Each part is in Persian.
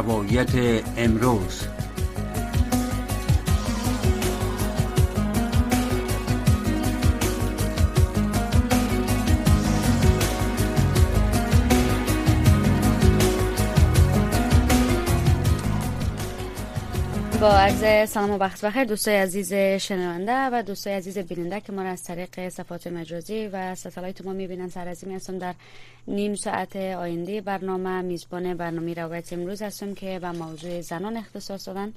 روایت امروز. با عرض سلام و وقت بخیر دوستای عزیز شنونده و دوستای عزیز بیننده که ما را از طریق صفات مجازی و ستلایت ما می‌بینن سرازی هستم در نیم ساعت آینده برنامه میزبان برنامه روایت امروز هستم که به موضوع زنان اختصاص دادن.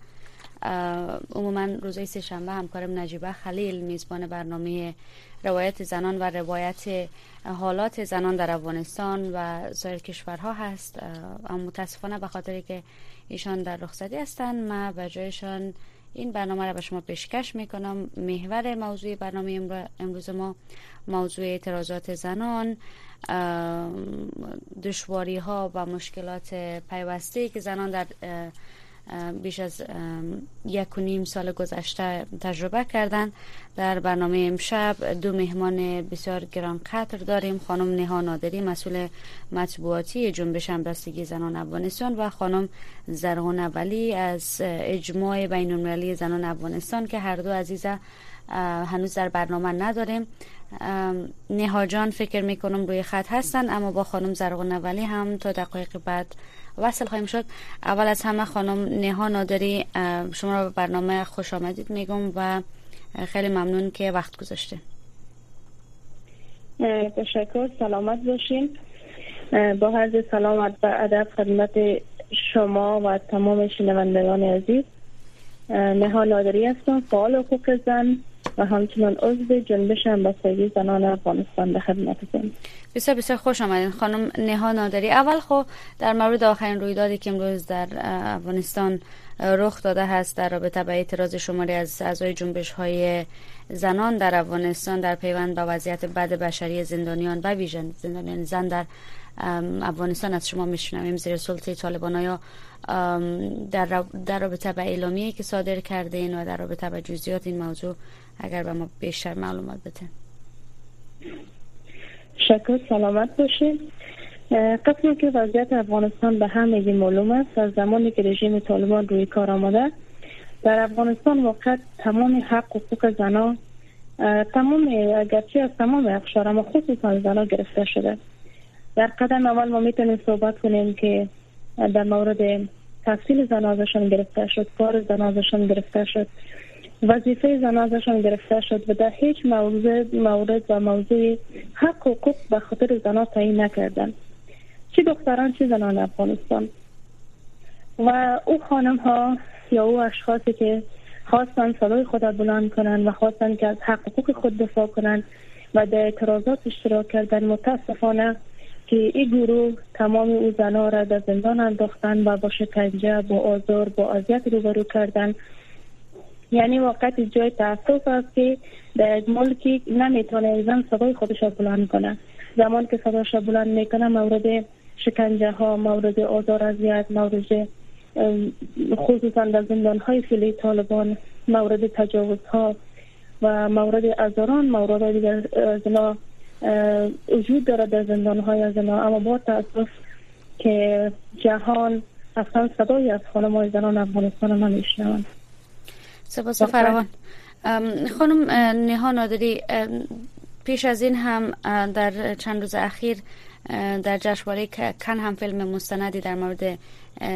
عموما روزهای سه شنبه همکارم نجیبه خلیل میزبان برنامه روایت زنان و روایت حالات زنان در افغانستان و سایر کشورها هست. اما متاسفانه به خاطر که ایشان در رخصتی هستند ما به جایشان این برنامه را به شما پیشکش می‌کنم. محور موضوع برنامه امروز ما موضوع اعتراضات زنان دشواری ها و مشکلات پیوسته که زنان در بیش از یک و نیم سال گذشته تجربه کردن. در برنامه امشب دو مهمان بسیار گران قطر داریم. خانم نها نادری مسئول مطبوعاتی جنبش همبستگی زنان افغانستان و خانم زرهون اولی از اجماع بین المللی زنان افغانستان که هر دو عزیزه هنوز در برنامه نداریم. نها جان فکر می‌کنم روی خط هستن اما با خانم زرغون اولی هم تا دقایق بعد وصل خواهیم شد. اول از همه خانم نها نادری شما را به برنامه خوش آمدید میگم و خیلی ممنون که وقت گذاشته تشکر سلامت باشین. با عرض سلامت و ادب خدمت شما و تمام شنوندگان عزیز. نها نادری هستم فعال حقوق زن. و همچنان عضو جنبش همبستگی زنان افغانستان به خدمتتون بسیار بسیار خوش آمدین خانم نها نادری. اول خب در مورد آخرین رویدادی که امروز در افغانستان رخ داده هست در رابطه به اعتراض شماری از اعضای جنبش های زنان در افغانستان در پیوند با وضعیت بد بشری زندانیان و ویژن زندانیان. زن در افغانستان از شما میشنویم. زیر سلطه طالبان یا در, در رابطه به اعلامیه که صادر کردین و در رابطه به جزئیات این موضوع اگر به ما بیشتر معلومات بده شکر سلامت باشید قسمی که وضعیت افغانستان به همه معلوم است از زمانی که رژیم طالبان روی کار آمده در افغانستان واقع تمام حق و حقوق زنان تمام اگرچه از تمام اقشار اما خصوصا زنان گرفته شده. در قدم اول ما می‌تونیم صحبت کنیم که در مورد تحصیل زنازشان گرفته شد کار زنازشان گرفته شد وظیفه زنازشان گرفته شد و در هیچ موضوع مورد و موضوع حق و حقوق به خاطر زنا تعیین نکردن. چه دختران چه زنان افغانستان. و او خانم ها یا او اشخاصی که خواستن صدای خود بلند کنند و خواستن که از حق حقوق خود دفاع کنند و در اعتراضات اشتراک کردن متاسفانه که این گروه تمام او زنها را در زندان انداختن و با شکنجه با آزار با اذیت روبرو کردن. یعنی واقعا جای تاسف است که در یک ملکی نمی‌تونه زن صدای خودش را بلند کنه. زمان که صداش را بلند می‌کنه مورد شکنجه ها مورد آزار اذیت مورد خصوصا در زندان های فیلی طالبان مورد تجاوز ها و مورد ازاران مورد دیگر زنا وجود دارد در زندان های زنا. اما با تاسف که جهان اصلا صدای از خانم های زنان افغانستان نمیشنوند. سپاس فراوان. خانم نها نادری پیش از این هم در چند روز اخیر در جشنواره کن هم فیلم مستندی در مورد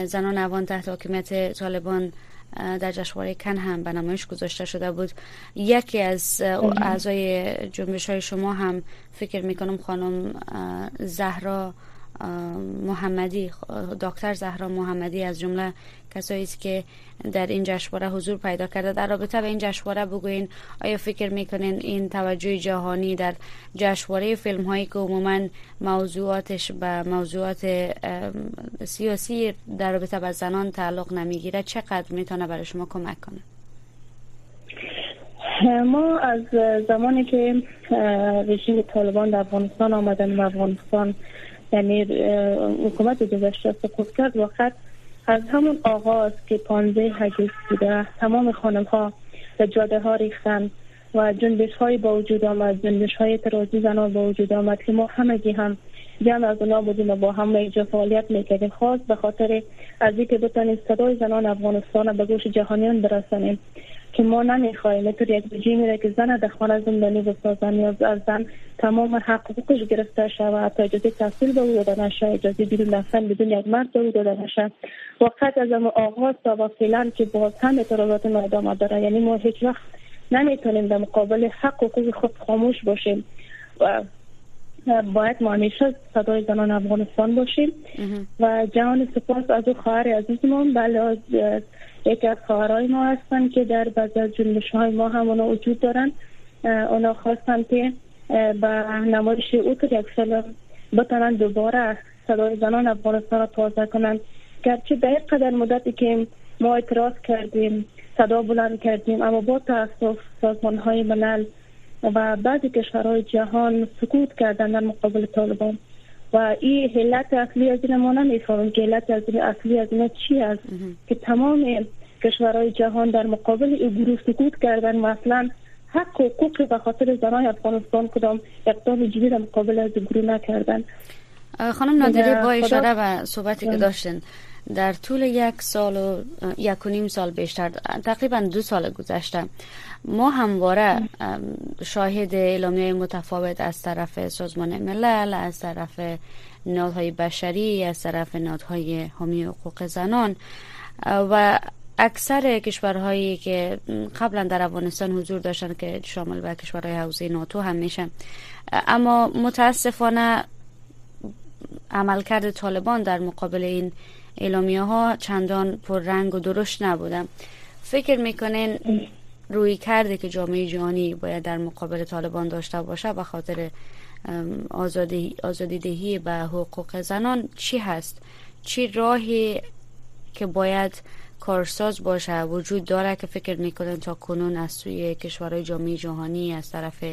زنان افغان تحت حاکمیت طالبان در جشنواره کن هم به نمایش گذاشته شده بود. یکی از اعضای جنبش های شما هم فکر می‌کنم خانم زهرا محمدی دکتر زهرا محمدی از جمله کسایی است که در این جشنواره حضور پیدا کرده. در رابطه به این جشنواره بگوین آیا فکر می‌کنین این توجه جهانی در جشنواره فیلم هایی که عموما موضوعاتش به موضوعات سیاسی در رابطه به زنان تعلق نمی‌گیره چقدر می‌تونه برای شما کمک کنه؟ ما از زمانی که رژیم طالبان در افغانستان آمدن و افغانستان یعنی حکومت گذشته سقوط کرد. وقت از همون آغاز که پانزه حجیز بوده تمام خانم ها در جاده ها ریختن و جنبش های با وجود آمد جنبش های اعتراضی زنان با وجود آمد که ما همگی هم جمع از اونا بودیم و با هم اینجا فعالیت می‌کردیم. خاص به خاطر از اینکه بتانیم صدای زنان افغانستان به گوش جهانیان برسانیم. که ما نمی‌خواهیم اینطور یک رژیمی را که زن در خانه زندانی بسازن یا از زن تمام حقوقش گرفته شود تا اجازه تحصیل به او داده نشه اجازه بیرون رفتن بدون یک مرد به او داده نشه. وقت از آغاز تا با فعلا که باز هم اعتراضات ما ادامه داره. یعنی ما هیچ وقت نمی‌تونیم در مقابل حق و حقوق خود خاموش باشیم و باید ما همیشه صدای زنان افغانستان باشیم. و جهان سپاس از او خواهر عزیزمون بله یکی از خواهرای ما هستن که در از جنبش های ما هم اونا وجود دارن. اونا خواستن که به نمایش او یک فیلم بتانن دوباره صدای زنان افغانستان را تازه کنن گرچه در قدر مدتی که ما اعتراض کردیم صدا بلند کردیم اما با تاسف سازمان های ملل و بعضی کشورهای جهان سکوت کردن در مقابل طالبان. و این حلت اصلی از این ما نمی‌فهمیم که حلت اصلی از این چی است. که تمام کشورهای جهان در مقابل این گروه سکوت کردن مثلا حق و حقوق به خاطر زنان افغانستان کدام اقدام جدی در مقابل از گروه نکردن. خانم نادری با اشاره و صحبتی که داشتن در طول یک سال و یک و نیم سال بیشتر تقریبا دو سال گذشته ما همواره شاهد اعلامیه متفاوت از طرف سازمان ملل از طرف نادهای بشری از طرف نادهای حامی حقوق زنان. و اکثر کشورهایی که قبلا در افغانستان حضور داشتن که شامل به کشورهای حوزه ناتو هم میشن اما متاسفانه عملکرد طالبان در مقابل این اعلامیه ها چندان پر رنگ و درشت نبودن فکر می‌کنین روی کرده که جامعه جهانی باید در مقابل طالبان داشته باشه به خاطر آزادی, آزادی دهی به حقوق زنان چی هست؟ چی راهی که باید کارساز باشه. وجود داره که فکر می‌کنن تا کنون از سوی کشورهای جامعه جهانی از طرف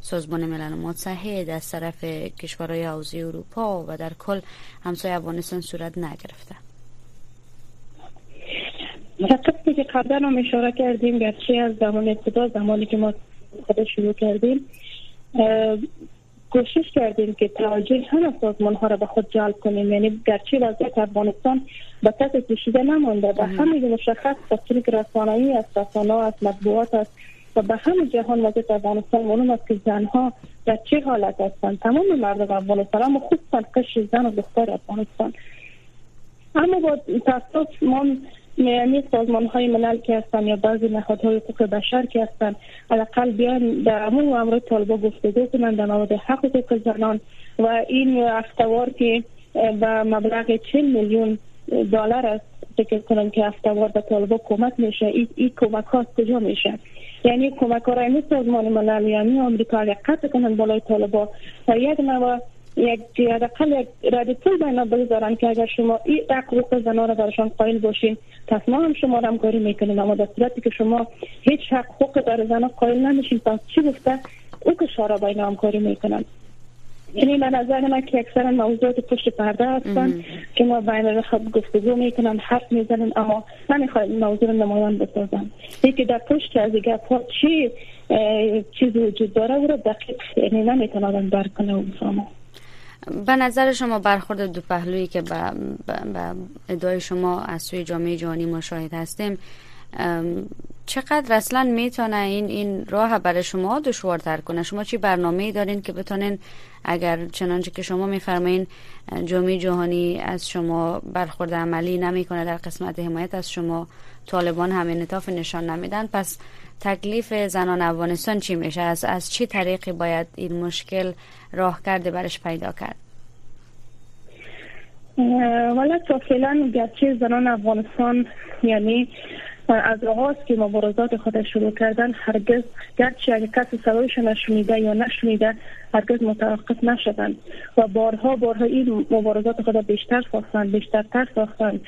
سازمان ملل متحد از طرف کشورهای حوزه اروپا و در کل همسایه افغانستان صورت نگرفته. فقط که قبلا هم اشاره کردیم گرچه از زمان ابتدا زمانی که ما خود شروع کردیم کوشش کردیم که توجه همه سازمان ها را به خود جلب کنیم. یعنی گرچه وضعیت افغانستان به تحت پوشیده نمانده به همه مشخص که رسانه‌ای است رسانه است مطبوعات است و به همه جهان وضعیت افغانستان معلوم است که زنها در چه حالت هستند. تمام مردم افغانستان اما خصوصا قشر زن و دختر افغانستان. اما با تاسف ما یعنی سازمان های ملل که هستن یا بعضی نهادهای حقوق بشر که هستن حداقل بیان در امور امر طالبا گفتگو کنند در مورد حق حقوق زنان و این افتوار که به مبلغ 40 میلیون دلار است فکر کنم که افتوار به طالبا کمک میشه. این ای کمک ها کجا میشه؟ یعنی کمک ها را سازمان ملل یعنی آمریکا قطع کنند بالای طالبا. و یک نوع یک حداقل یک رد پول بینا بگذارن که اگر شما این حقوق زنان را برشان قائل باشین پس ما هم شما را همکاری می‌کنیم. اما در صورتی که شما هیچ حق حقوق در زنان قائل نمیشین پس چی گفته؟ او که شارا بینا همکاری می‌کنن. یعنی به نظر من که اکثر موضوعات پشت پرده هستن که ما بین خب گفتگو می‌کنن حرف می‌زنن اما نمی‌خواید موضوع رو نمایان بسازن یکی در پشت از گپ ها چی چیزی وجود داره او رو دقیق یعنی نمی‌تونن درک کنه و بفهمه به نظر شما برخورد دو پهلویی که به, ادعای شما از سوی جامعه جهانی مشاهد هستیم چقدر اصلا می‌تونه این این راه برای شما دشوارتر کنه؟ شما چی برنامه دارین که بتونین اگر چنانچه که شما میفرمایین جامعه جهانی از شما برخورد عملی نمی‌کنه در قسمت حمایت از شما طالبان هم انطاف نشان نمیدن پس تکلیف زنان افغانستان چی میشه؟ از از چی طریقی باید این مشکل راه کرده برش پیدا کرد؟ ولی تا فعلا گرچه زنان افغانستان یعنی از آغاز که مبارزات خود شروع کردن هرگز گرچه اگر کسی صدایش نشنیده یا نشنیده هرگز متوقف نشدن. و بارها بارها این مبارزات خود بیشتر ساختن بیشتر تر ساختن.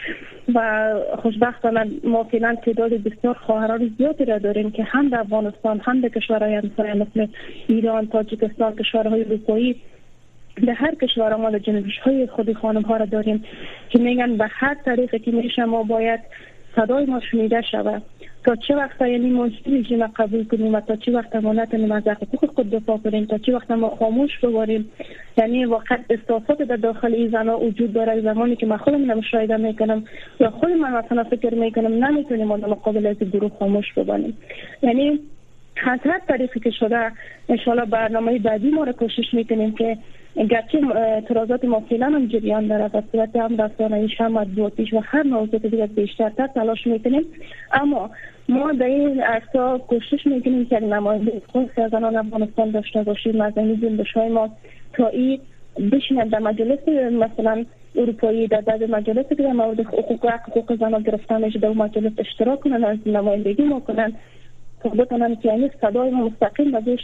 و خوشبختانه ما فعلا تعداد بسیار خواهران زیادی را داریم که هم در افغانستان هم در کشورهای همسایه مثل ایران تاجیکستان کشورهای اروپایی در هر کشور ما جنبش های خود خانم ها را داریم که میگن به هر طریقی که میشه ما باید صدای ما شنیده شود. تا چه وقت یعنی ما رژیم قبول کنیم و تا چه وقت ما نتونیم از حقوق خود دفاع کنیم تا چه وقت ما خاموش بباریم یعنی واقعا احساسات در داخل این زنا وجود داره. زمانی که من خودم مشاهده می‌کنم یا خود من مثلا فکر می‌کنم نمی‌تونیم ما مقابل از گروه خاموش ببانیم یعنی هر طریقی که شده انشالله برنامه بعدی ما رو کوشش می‌کنیم که گرچه اعتراضات ما فعلا هم جریان دارد از صورت هم رسانه‌ایش هم مطبوعاتیش و هر موضوع دیگر بیشتر تلاش می‌کنیم. اما ما در این ارتا کوشش می‌کنیم که نماینده خود از افغانستان داشته باشیم از این های ما تا این بشینن در مجلس مثلا اروپایی در بعض مجلس که در مورد حقوق حقوق زنان گرفته میشه در مجلس اشتراک کنن از نمایندگی ما کنن. تا بتونن که این صدای ما مستقیم به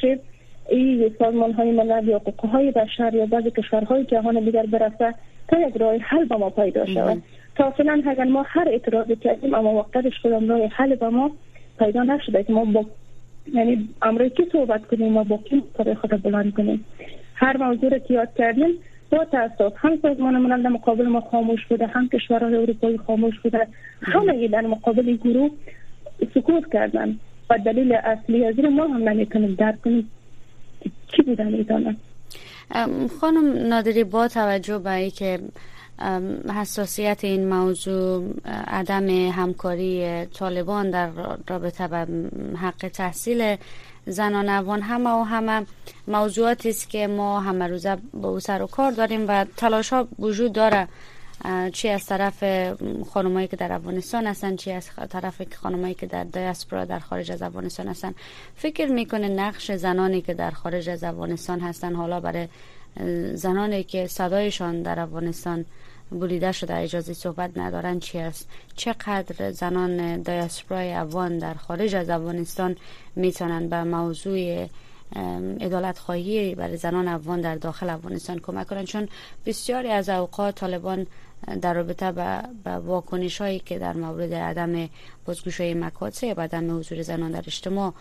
این سازمان های ملل یا حقوق های بشر یا بعضی کشورهای جهان دیگر برسه تا یک راه حل با ما پیدا شود. تا فعلا اگر ما هر اعتراضی کردیم اما وقتش کدام راه حل با ما پیدا نشده که ما با یعنی امروز که صحبت کنیم؟ ما با کی مطابق خود بلند کنیم؟ هر موضوع رو که یاد کردیم با تاسف هم سازمان ملل در مقابل ما خاموش بوده هم کشورهای اروپایی خاموش بوده همه در مقابل گروه سکوت کردن و دلیل اصلی از ما هم نمی‌تونیم درک کنیم چی بودن ایدانه خانم نادری با توجه به که حساسیت این موضوع عدم همکاری طالبان در رابطه به حق تحصیل زنان افغان همه و همه موضوعاتی است که ما همه روزه با او سر و کار داریم و تلاش ها وجود داره. چی از طرف خانمایی که در افغانستان هستن چی از طرف خانمایی که در دیاسپورا در خارج از افغانستان هستن. فکر می‌کنه نقش زنانی که در خارج از افغانستان هستن حالا برای زنانی که صدایشان در افغانستان بریده شده اجازه صحبت ندارن چی است؟ چقدر زنان دیاسپورای افغان در خارج از افغانستان می‌تونن به موضوع ادالت خواهی برای زنان افغان در داخل افغانستان کمک کنند چون بسیاری از اوقات طالبان در رابطه به واکنش هایی که در مورد عدم بازگوشی مکاتب و عدم حضور زنان در اجتماع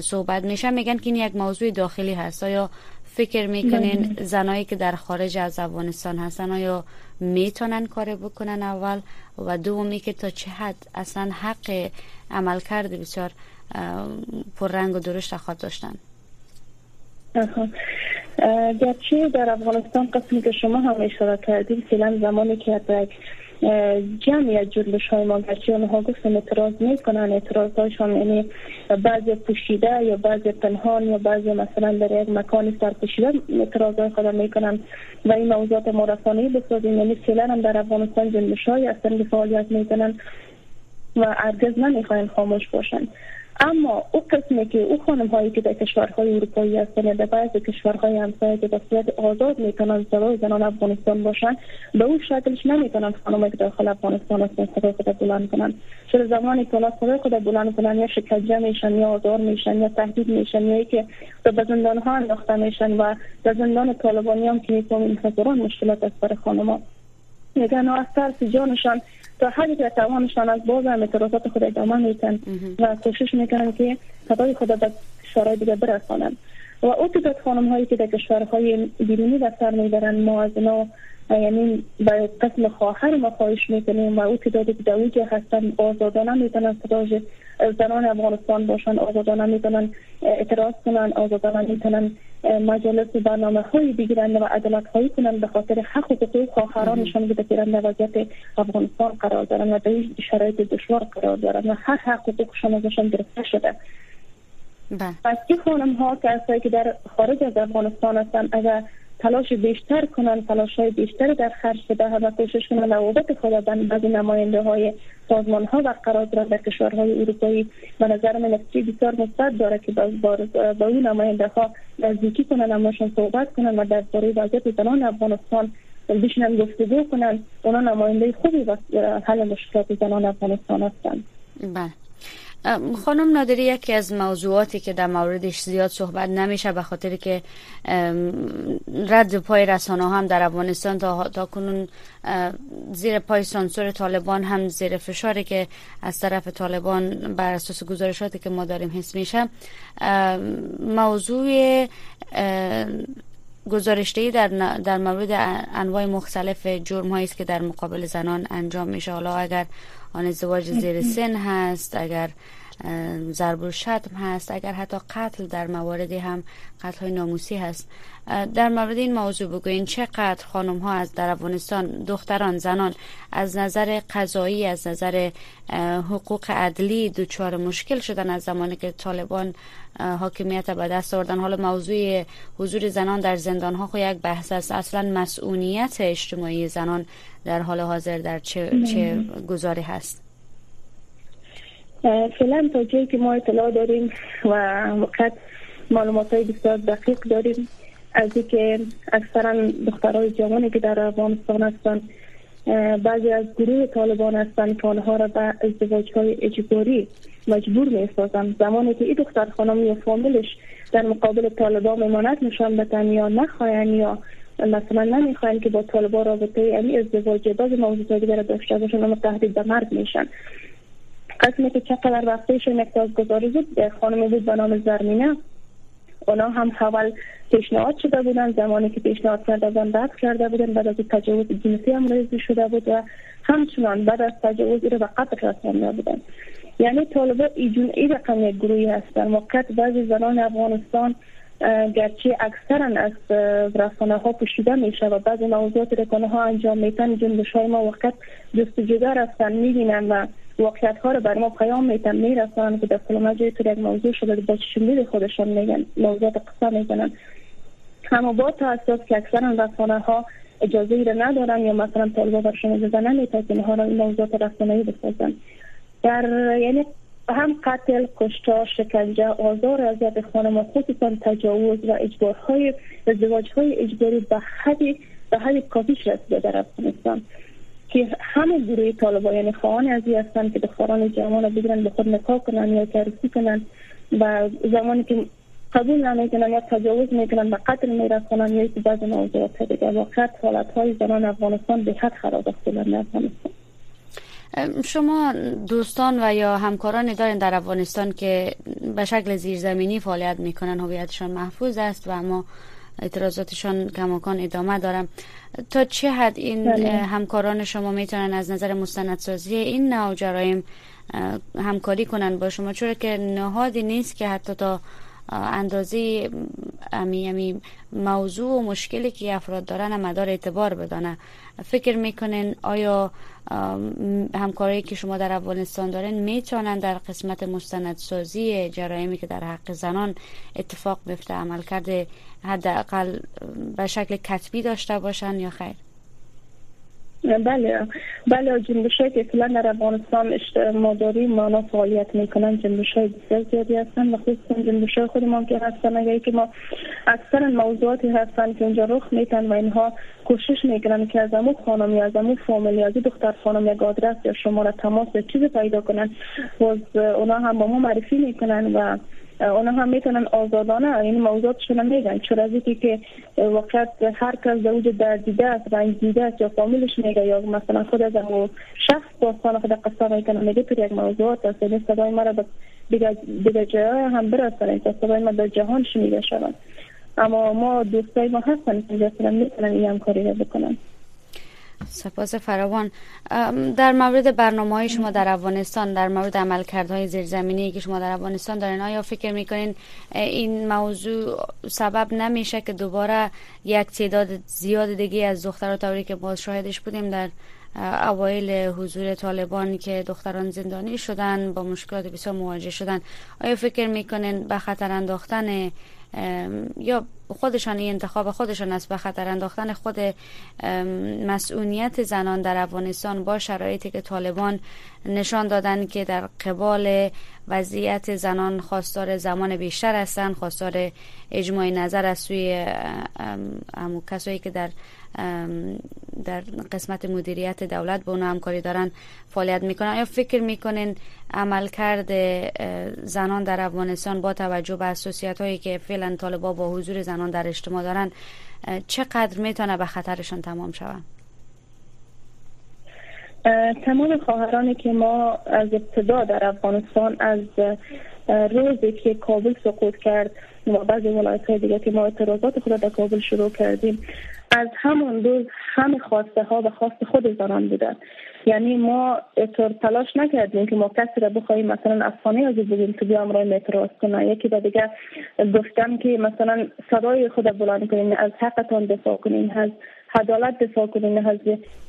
صحبت میشه میگن که این یک موضوع داخلی هست. یا فکر می‌کنین زنایی که در خارج از افغانستان هستن آیا می‌تونن کار بکنن اول؟ و دومی که تا چه حد اصلا حق عمل کرده بسیار پررنگ و درشت خواهد داشتن؟ گرچه در افغانستان قسمی که شما هم اشاره کردید فعلا زمانی که یک جمعی از جنبش های ما گرچه اونها گفتن اعتراض می‌کنن اعتراض هایشان یعنی بعضی پوشیده یا بعضی پنهان یا بعضی مثلا در یک مکانی سر پوشیده اعتراض های خود می‌کنن و این موضوعات ما رسانه‌ای بسازیم. یعنی فعلا هم در افغانستان جنبش های که فعالیت می‌کنن و ارگز نمی‌خواین خاموش باشن. اما او قسمی که او خانم هایی که در کشورهای اروپایی هستند در بعضی کشورهای همسایه که به صورت آزاد می‌تونن صدای زنان افغانستان باشن به اون شکلش نمی‌تونن خانم که داخل افغانستان هستن صدای خود بلند کنن. چرا زمانی که صدای خود بلند کنن یا شکنجه میشن یا آزار میشن یا تهدید میشن یا که به زندان ها انداخته میشن و در زندان طالبانی هم که می‌تونن مشکلات از بر خانم ها میگن از ترس جانشان تا حدی که توانشان از باز هم اعتراضات خود ادامه میتن و کوشش می‌کنن که صدای خود به کشورهای دیگه برسانن و او تعداد خانم هایی که در کشورهای بیرونی در سر می‌برن ما از اینا یعنی به قسم خواهر ما خواهش می‌کنیم و او تعدادی که در اوجه هستن آزادانه می‌تونن صدای زنان افغانستان باشن آزادانه می‌تونن اعتراض کنن آزادانه می‌تونن مجالس برنامه های بگیرن و عدالت هایی کنن به خاطر حق و حقوق خواهرانشان که در وضعیت افغانستان قرار دارن و در شرایط دشوار قرار دارن و هر حق و حقوقشان ازشان گرفته شده. پس این خانم ها کسایی که در خارج از افغانستان هستن اگر تلاش بیشتر کنن تلاش های بیشتر در خرج بده و کوشش کنن روابط خود بعضی نماینده های سازمان ها قرار دارن در کشورهای اروپایی و نظر من بسیار مثبت داره که با, این نماینده ها نزدیکی کنن اماشون صحبت کنن و در باره وضعیت زنان افغانستان بشنن گفتگو کنن. اونا نماینده خوبی و حل مشکلات زنان افغانستان هستند بله. خانم نادری یکی از موضوعاتی که در موردش زیاد صحبت نمیشه به خاطر که رد پای رسانه هم در افغانستان تا, تا کنون زیر پای سانسور طالبان هم زیر فشاری که از طرف طالبان بر اساس گزارشاتی که ما داریم حس میشه. موضوع گزارشدهی در, در مورد انواع مختلف جرم است که در مقابل زنان انجام میشه. حالا اگر آن ازدواج زیر سن هست. اگر ضرب و شتم هست. اگر حتی قتل در مواردی هم قتل های ناموسی هست. در مورد این موضوع بگوین چقدر خانم ها از در افغانستان دختران زنان از نظر قضایی از نظر حقوق عدلی دچار مشکل شدن از زمانی که طالبان حاکمیت به دست آوردن. حالا موضوع حضور زنان در زندان ها خو یک بحث است. اصلا مسئولیت اجتماعی زنان در حال حاضر در چه, چه گذاری هست؟ فعلا تا جایی که ما اطلاع داریم و وقت معلومات های بسیار دقیق داریم از اینکه اکثرا دخترای جوانی که در افغانستان هستند بعضی از گروه طالبان هستند که آنها را به ازدواج های اجباری مجبور می سازند زمانی که این دختر خانم یا فامیلش در مقابل طالبان میماند نشان بدن یا نخواهند یا مثلا نمی‌خواین که با طالبان رابطه یعنی ازدواج بعضی موضوعات دیگر داشته باشن اما تهدید به مرگ میشن. قسمی که چقدر وقتش یک گذاری بود خانم بود به نام زرمینه. اونا هم اول پیشنهاد شده بودن. زمانی که پیشنهاد کرده بودن رد کرده بودن. بعد از تجاوز جنسی هم ریزی شده بود و همچنان بعد از تجاوز رو به قتل رسانده بودن. یعنی طالبا ایجون ای رقم یک گروهی هستن. موقت بعضی زنان افغانستان گرچه اکثرا از رسانه ها پوشیده میشه و بعضی موضوعات رکانه ها انجام میتن جنبش های ما وقت هستن. می‌بینن و واقعیت ها رو بر ما پیام میتن می‌رسن که در فلان جای تو یک موضوع شده با چشمدید خودشان میگن موضوعات قصه می‌کنن اما با اساس که اکثرا رسانه ها اجازه ای را ندارن یا مثلا طالبا برشان اجازه نمیتن که اینها را این موضوعات رسانه‌ای بسازن. در یعنی هم قتل، کشتار، شکنجه، آزار اذیت خانم خصوصا تجاوز و اجبارهای ازدواج های اجباری به حدی به حدی کافیش رسیده در افغانستان. که همه گروه طالبان یعنی خواهان از هستند که دختران جوان بگیرن به خود نکاح کنن یا ترسی کنن و زمانی که قبول نمی‌کنن یا تجاوز می‌کنن و قتل میرسونن یا بعض موضوعات دیگه واقعا حالت های زنان افغانستان به حد خراب است. افغانستان. شما دوستان و یا همکارانی دارین در افغانستان که به شکل زیرزمینی فعالیت می‌کنن هویتشان محفوظ است و اما اعتراضاتشان کماکان ادامه دارم تا چه حد این بله. همکاران شما می‌تونن از نظر مستندسازی این نوع جرایم همکاری کنن با شما چرا که نهادی نیست که حتی تا اندازه امی, امی موضوع و مشکلی که افراد دارن مدار اعتبار بدانه. فکر می‌کنین آیا همکاری که شما در افغانستان دارین می‌تونن در قسمت مستندسازی جرایمی که در حق زنان اتفاق بیفته عمل کرده حداقل به شکل کتبی داشته باشن یا خیر؟ بله. بله جنبش های که فعلا در افغانستان ما داریم ما فعالیت می‌کنن جنبش های بسیار زیادی هستن و خصوصا جنبش های خودمان که هستن اگر که ما اکثر موضوعاتی هستن که اونجا رخ میتن و اینها کوشش می‌کنن که از امو خانم یا از امو فامیل یا دختر خانم یک آدرس یا شماره تماس یا چیز پیدا کنن و اونا هم با ما معرفی می‌کنن و اونا هم می‌تونن آزادانه این موضوعاتشون میگن چرا که وقت هر کس در وجود در دیده است دیده است یا فامیلش میگه یا مثلا خود از اون شخص داستان خود قصه می‌کنه میگه تو یک موضوعات است. این صدای ما را دیگه جای هم برسن تا صدای ما در جهان شنیده شود اما ما دوستای ما هستن که می‌تونن این همکاری رو بکنن. سپاس فراوان. در مورد برنامه های شما در افغانستان در مورد عملکردهای زیرزمینی که شما در افغانستان دارین آیا فکر می‌کنین این موضوع سبب نمیشه که دوباره یک تعداد زیاد دیگه از دخترها طوری که باز شاهدش بودیم در اوایل حضور طالبان که دختران زندانی شدن با مشکلات بسیار مواجه شدن؟ آیا فکر می‌کنین به خطر انداختن یا خودشان این انتخاب خودشان است به خطر انداختن خود مسئولیت زنان در افغانستان با شرایطی که طالبان نشان دادن که در قبال وضعیت زنان خواستار زمان بیشتر هستند خواستار اجماع نظر از سوی کسایی که در در قسمت مدیریت دولت با اونها همکاری دارن فعالیت می‌کنن. یا فکر می‌کنین عملکرد زنان در افغانستان با توجه به اساسیت هایی که فعلا طالبا با حضور زنان در اجتماع دارن چقدر می‌تونه به خطرشان تمام شود؟ تمام خواهرانی که ما از ابتدا در افغانستان از روزی که کابل سقوط کرد و بعضی ولایت های دیگه که ما اعتراضات خود در کابل شروع کردیم از همون روز همه خواسته ها و خواست خود زنان بوده یعنی ما اطور تلاش نکردیم که ما کسی را بخواهیم مثلا افغانی از بگیم که بیا امرای اعتراض کنه یکی با دیگه گفتم که مثلا صدای خود بلند کنیم از حقتان دفاع کنیم از عدالت دفاع کنیم از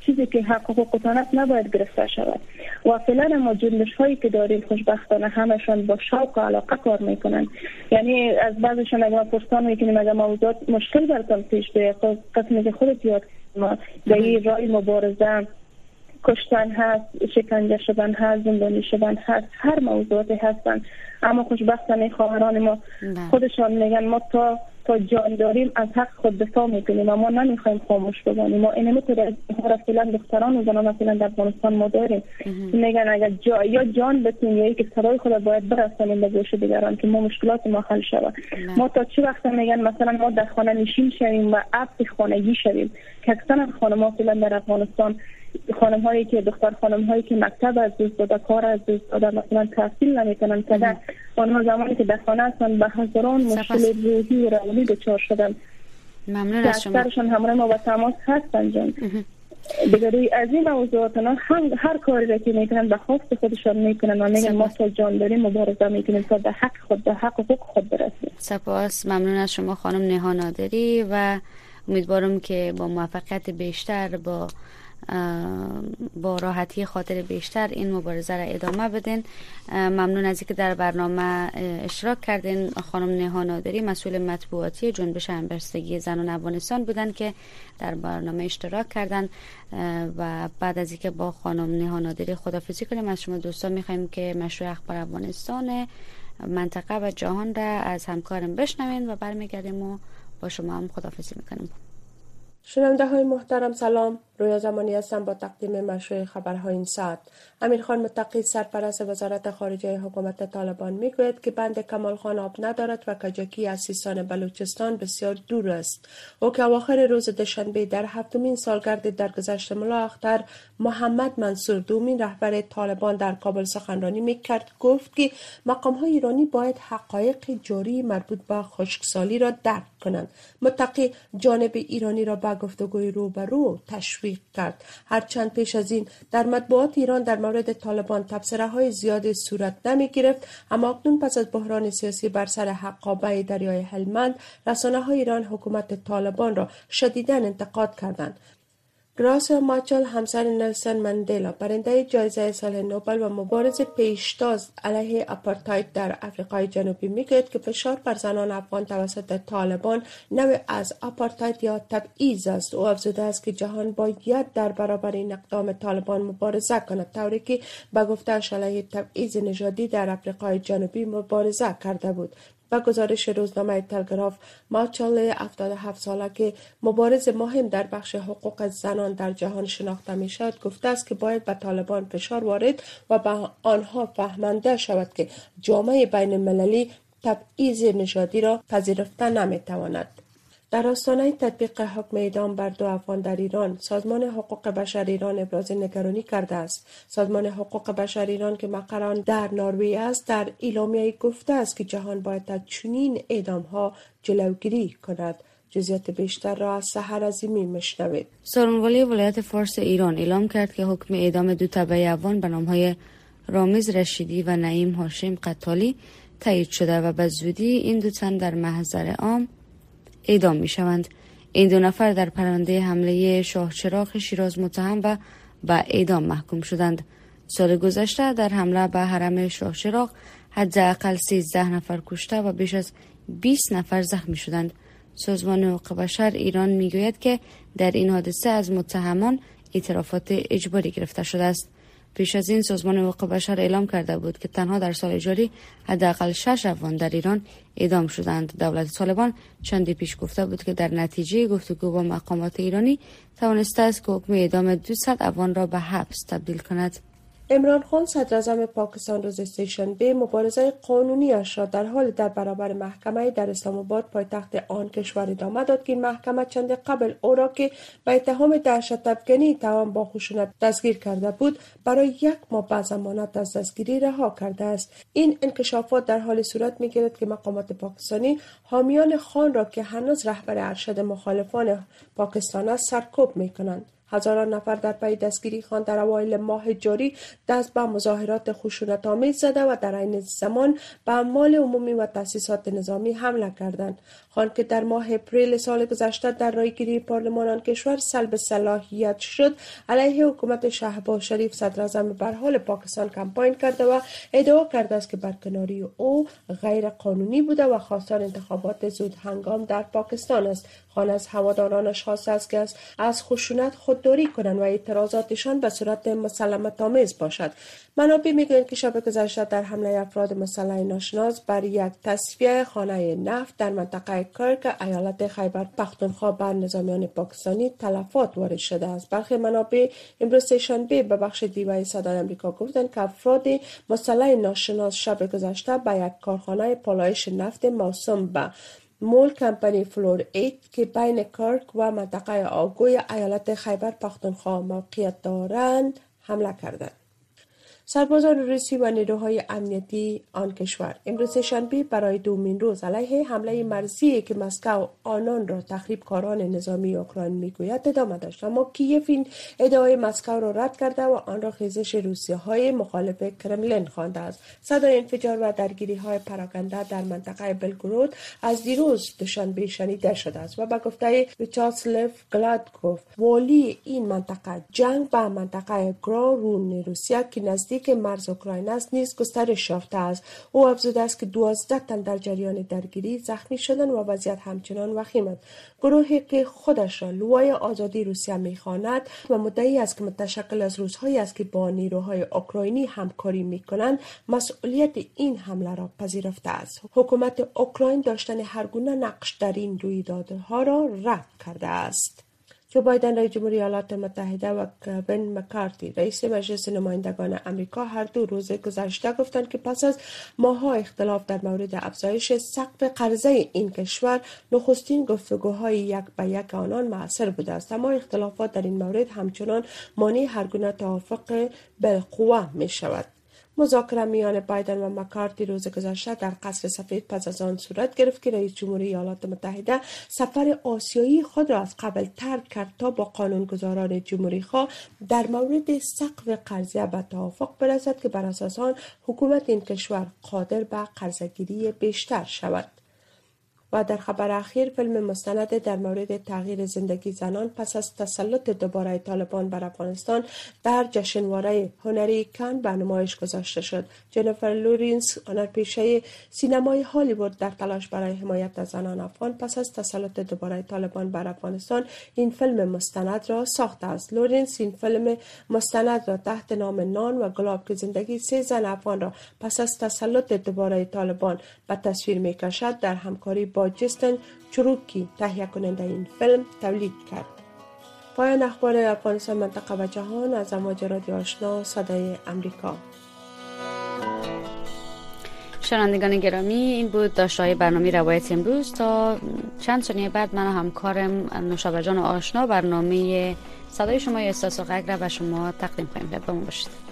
چیزی که حق حقوق نباید گرفته شود. و فعلا ما جنبش هایی که داریم خوشبختانه همشان با شوق و علاقه کار می‌کنن یعنی از بعضشان اگر پرسان می‌کنیم اگر موضوعات مشکل برتان پیش به قسمی که خودت یاد ما در این رای مبارزه کشتن هست شکنجه شدن هست زندانی شدن هست هر موضوعاتی هستن. اما خوشبختانه خواهران ما بله. خودشان میگن ما تا تا جان داریم از حق خود دفاع می‌کنیم. و ما نمی‌خوایم خاموش بمانیم. ما این می‌تونه از فعلا دختران و زنان مثلا در افغانستان ما داریم. میگن اگر جا یا جان بتونیم یا که صدای خود باید برسانیم به گوش دیگران که ما مشکلات ما حل شود. ما تا چه وقت میگن مثلا ما در خانه نشین شویم و عبد خانگی شویم؟ که اکثر خانم فعلا در افغانستان خانم هایی که دختر خانم هایی که مکتب از دوست داده کار از دوست داده مثلا تحصیل نمی‌کنن. که آنها زمانی که در خانه هستن به هزاران مشکل روحی و روانی دچار شدن. ممنون از شما. اکثرشان همراه ما با تماس هستن جان. دیگه از این موضوعات هم هر کاری را که می‌کنن به خواست خودشان می‌کنن و میگن ما تا جان داریم مبارزه می‌کنیم تا به حق خود به حق حقوق خود برسیم. سپاس. ممنون از شما خانم نها نادری و امیدوارم که با موفقیت بیشتر با با راحتی خاطر بیشتر این مبارزه را ادامه بدین. ممنون از اینکه در برنامه اشتراک کردین. خانم نها نادری مسئول مطبوعاتی جنبش همبستگی زنان افغانستان بودن که در برنامه اشتراک کردن و بعد از اینکه با خانم نها نادری خدافزی کنیم از شما دوستان می‌خوایم که مشروع اخبار افغانستان منطقه و جهان را از همکارم بشنوین و برمیگردیم و با شما هم خدافزی می‌کنیم. شنونده های محترم سلام. رویا زمانی هستم با تقدیم مشروع خبرهای این ساعت. امیر خان متقی سرپرست وزارت خارجه حکومت طالبان می‌گوید که بند کمال خان آب ندارد و کجکی از سیستان بلوچستان بسیار دور است. او که اواخر روز دوشنبه در هفتمین سالگرد درگذشت ملا اختر محمد منصور دومین رهبر طالبان در کابل سخنرانی می‌کرد گفت که مقام های ایرانی باید حقایق جاری مربوط به خشکسالی را درک کنند. متقی جانب ایرانی را به گفتگوی روبرو تشویق کرد. هرچند پیش از این در مطبوعات ایران در مورد طالبان تبصره های زیادی صورت نمی گرفت اما اکنون پس از بحران سیاسی بر سر حقابه دریای هلمند رسانه های ایران حکومت طالبان را شدیدا انتقاد کردند. گراسا ماچل همسر نلسن مندلا برنده جایزه سال نوبل و مبارز پیشتاز علیه اپارتاید در افریقای جنوبی می‌گوید که فشار بر زنان افغان توسط طالبان نوع از اپارتاید یا تبعیض است. او افزوده است که جهان باید در برابر این اقدام طالبان مبارزه کند طوری که به گفتهاش علیه تبعیض نژادی در افریقای جنوبی مبارزه کرده بود. گزارش روزنامه تلگراف ماچال 77 ساله که مبارز مهم در بخش حقوق زنان در جهان شناخته می شود گفته است که باید به طالبان فشار وارد و به آنها فهمانده شود که جامعه بین المللی تبعیض نژادی را پذیرفته نمی تواند. در آستانه تطبیق حکم اعدام بر دو افغان در ایران سازمان حقوق بشر ایران ابراز نگرانی کرده است. سازمان حقوق بشر ایران که مقران در ناروی است در اعلامیه گفته است که جهان باید از چنین اعدام ها جلوگیری کند. جزیات بیشتر را از سحر عظیمی مشنوید سرانوالی ولایت فارس ایران اعلام کرد که حکم اعدام دو تبعی افغان به های رامز رشیدی و نعیم هاشم قطالی تایید شده و به زودی این دو تن در محضر عام اعدام می شوند. این دو نفر در پرونده حمله شاه چراغ شیراز متهم و به اعدام محکوم شدند. سال گذشته در حمله به حرم شاه چراغ حداقل 13 نفر کشته و بیش از 20 نفر زخمی شدند. سازمان حقوق بشر ایران می‌گوید که در این حادثه از متهمان اعترافات اجباری گرفته شده است پیش از این سازمان حقوق بشر اعلام کرده بود که تنها در سال جاری حداقل شش افغان در ایران اعدام شدند. دولت طالبان چندی پیش گفته بود که در نتیجه گفتگو با مقامات ایرانی توانسته است که حکم اعدام 200 افغان را به حبس تبدیل کند. امران خان صدر پاکستان روز استیشن به مبارزه قانونیش را در حال در برابر محکمه در اسلام آباد پایتخت آن کشور ادامه داد که این محکمه چند قبل او را که به اتهام دهشت افغانی توان با خشونت دستگیر کرده بود برای یک ماه بعد زمانت از دستگیری رها کرده است. این انکشافات در حال صورت می گیرد که مقامات پاکستانی حامیان خان را که هنوز رهبر ارشد مخالفان پاکستان است سرکوب می کنند هزاران نفر در پی دستگیری خان در اوایل ماه جاری دست به مظاهرات خشونت آمیز زده و در این زمان به اموال عمومی و تاسیسات نظامی حمله کردند. خان که در ماه اپریل سال گذشته در رایگیری پارلمان آن کشور سلب صلاحیت شد. علیه حکومت شهباز شریف صدر بر حال پاکستان کمپاین کرده و ادعا کرده است که برکناری او غیر قانونی بوده و خواستار انتخابات زود هنگام در پاکستان است. خان از هوادارانش خواسته است که از خشونت خودداری کنند و اعتراضاتشان به صورت مسلمت آمیز باشد. منابع می‌گویند که شب گذشته در حمله افراد مسلح ناشناس بر یک تصفیه خانه نفت در منطقه کرک ایالت خیبر پختونخوا بر نظامیان پاکستانی تلفات وارد شده است. برخی منابع امروز سهشنبه به بخش دیوای صدای امریکا گفتند که افراد مسلح ناشناس شب گذشته به یک کارخانه پالایش نفت موسوم به مول کمپانی فلور ایت که بین کرک و منطقه آگوی ایالت خیبر پختونخوا موقعیت دارند حمله کردند. سربازان روسی و نیروهای امنیتی آن کشور. امروز شنبه برای دومین روز علیه حمله مرزی که مسکو آنان را تخریب کاران نظامی اوکراین می‌گوید ادامه داشت. اما کیف این ادعای مسکو را رد کرده و آن را خیزش روسیه های مخالف کرملین خوانده است. صدای انفجار و درگیری های پراکنده در منطقه بلگرود از دیروز دوشنبه شنیده شده است و به گفته ویچاسلف گلادکوف والی این منطقه جنگ به منطقه گرارون روسیه که نزدیک که مرز اوکراین است نیز گسترش یافته است. او افزوده است که دوازده تن در جریان درگیری زخمی شدن و وضعیت همچنان وخیم است. گروهی که خودش را لوای آزادی روسیه می‌خواند و مدعی است که متشکل از روزهایی است که با نیروهای اوکراینی همکاری می‌کنند مسئولیت این حمله را پذیرفته است. حکومت اوکراین داشتن هر گونه نقش در این رویدادها را رد کرده است. جو بایدن رئیس جمهوری ایالات متحده و کوین مکارتی رئیس مجلس نمایندگان امریکا هر دو روز گذشته گفتند که پس از ماها اختلاف در مورد افزایش سقف قرضه این کشور نخستین گفتگوهای یک به یک آنان موثر بوده است. اما اختلافات در این مورد همچنان مانع هر گونه توافق بالقوه می شود مذاکره میان بایدن و مکارتی روز گذشته در قصر سفید پس از آن صورت گرفت که رئیس جمهوری ایالات متحده سفر آسیایی خود را از قبل ترک کرد تا با قانونگذاران جمهوری خواه در مورد سقف قرضه به توافق برسد که بر اساس آن حکومت این کشور قادر به قرضگیری بیشتر شود. و در خبر اخیر فیلم مستند در مورد تغییر زندگی زنان پس از تسلط دوباره طالبان بر افغانستان در جشنواره هنری کن به نمایش گذاشته شد. جنیفر لورینس هنرپیشه سینمای هالیوود در تلاش برای حمایت از زنان افغان پس از تسلط دوباره طالبان بر افغانستان این فیلم مستند را ساخته است. لورینس این فیلم مستند را تحت نام نان و گلاب که زندگی سه زن افغان را پس از تسلط دوباره طالبان به تصویر می کشد در همکاری با جستن چروکی تهیه کننده این فیلم تولید کرد. پایان اخبار افغانستان منطقه و جهان از امواج رادیو آشنا صدای امریکا. شنوندگان گرامی این بود داشتهای برنامه روایت امروز. تا چند ثانیه بعد من همکارم نوشابه جان آشنا برنامه صدای شما احساس و غگ را به شما تقدیم خواهیم کرد. با باشید.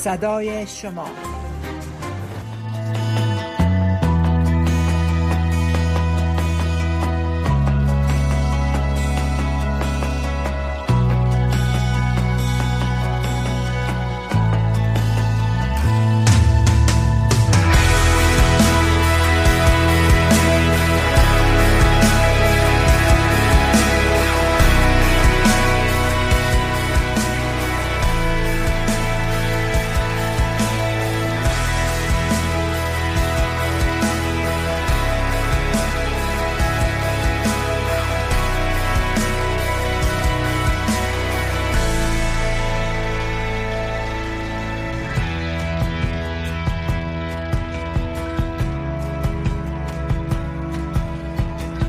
صدای شما.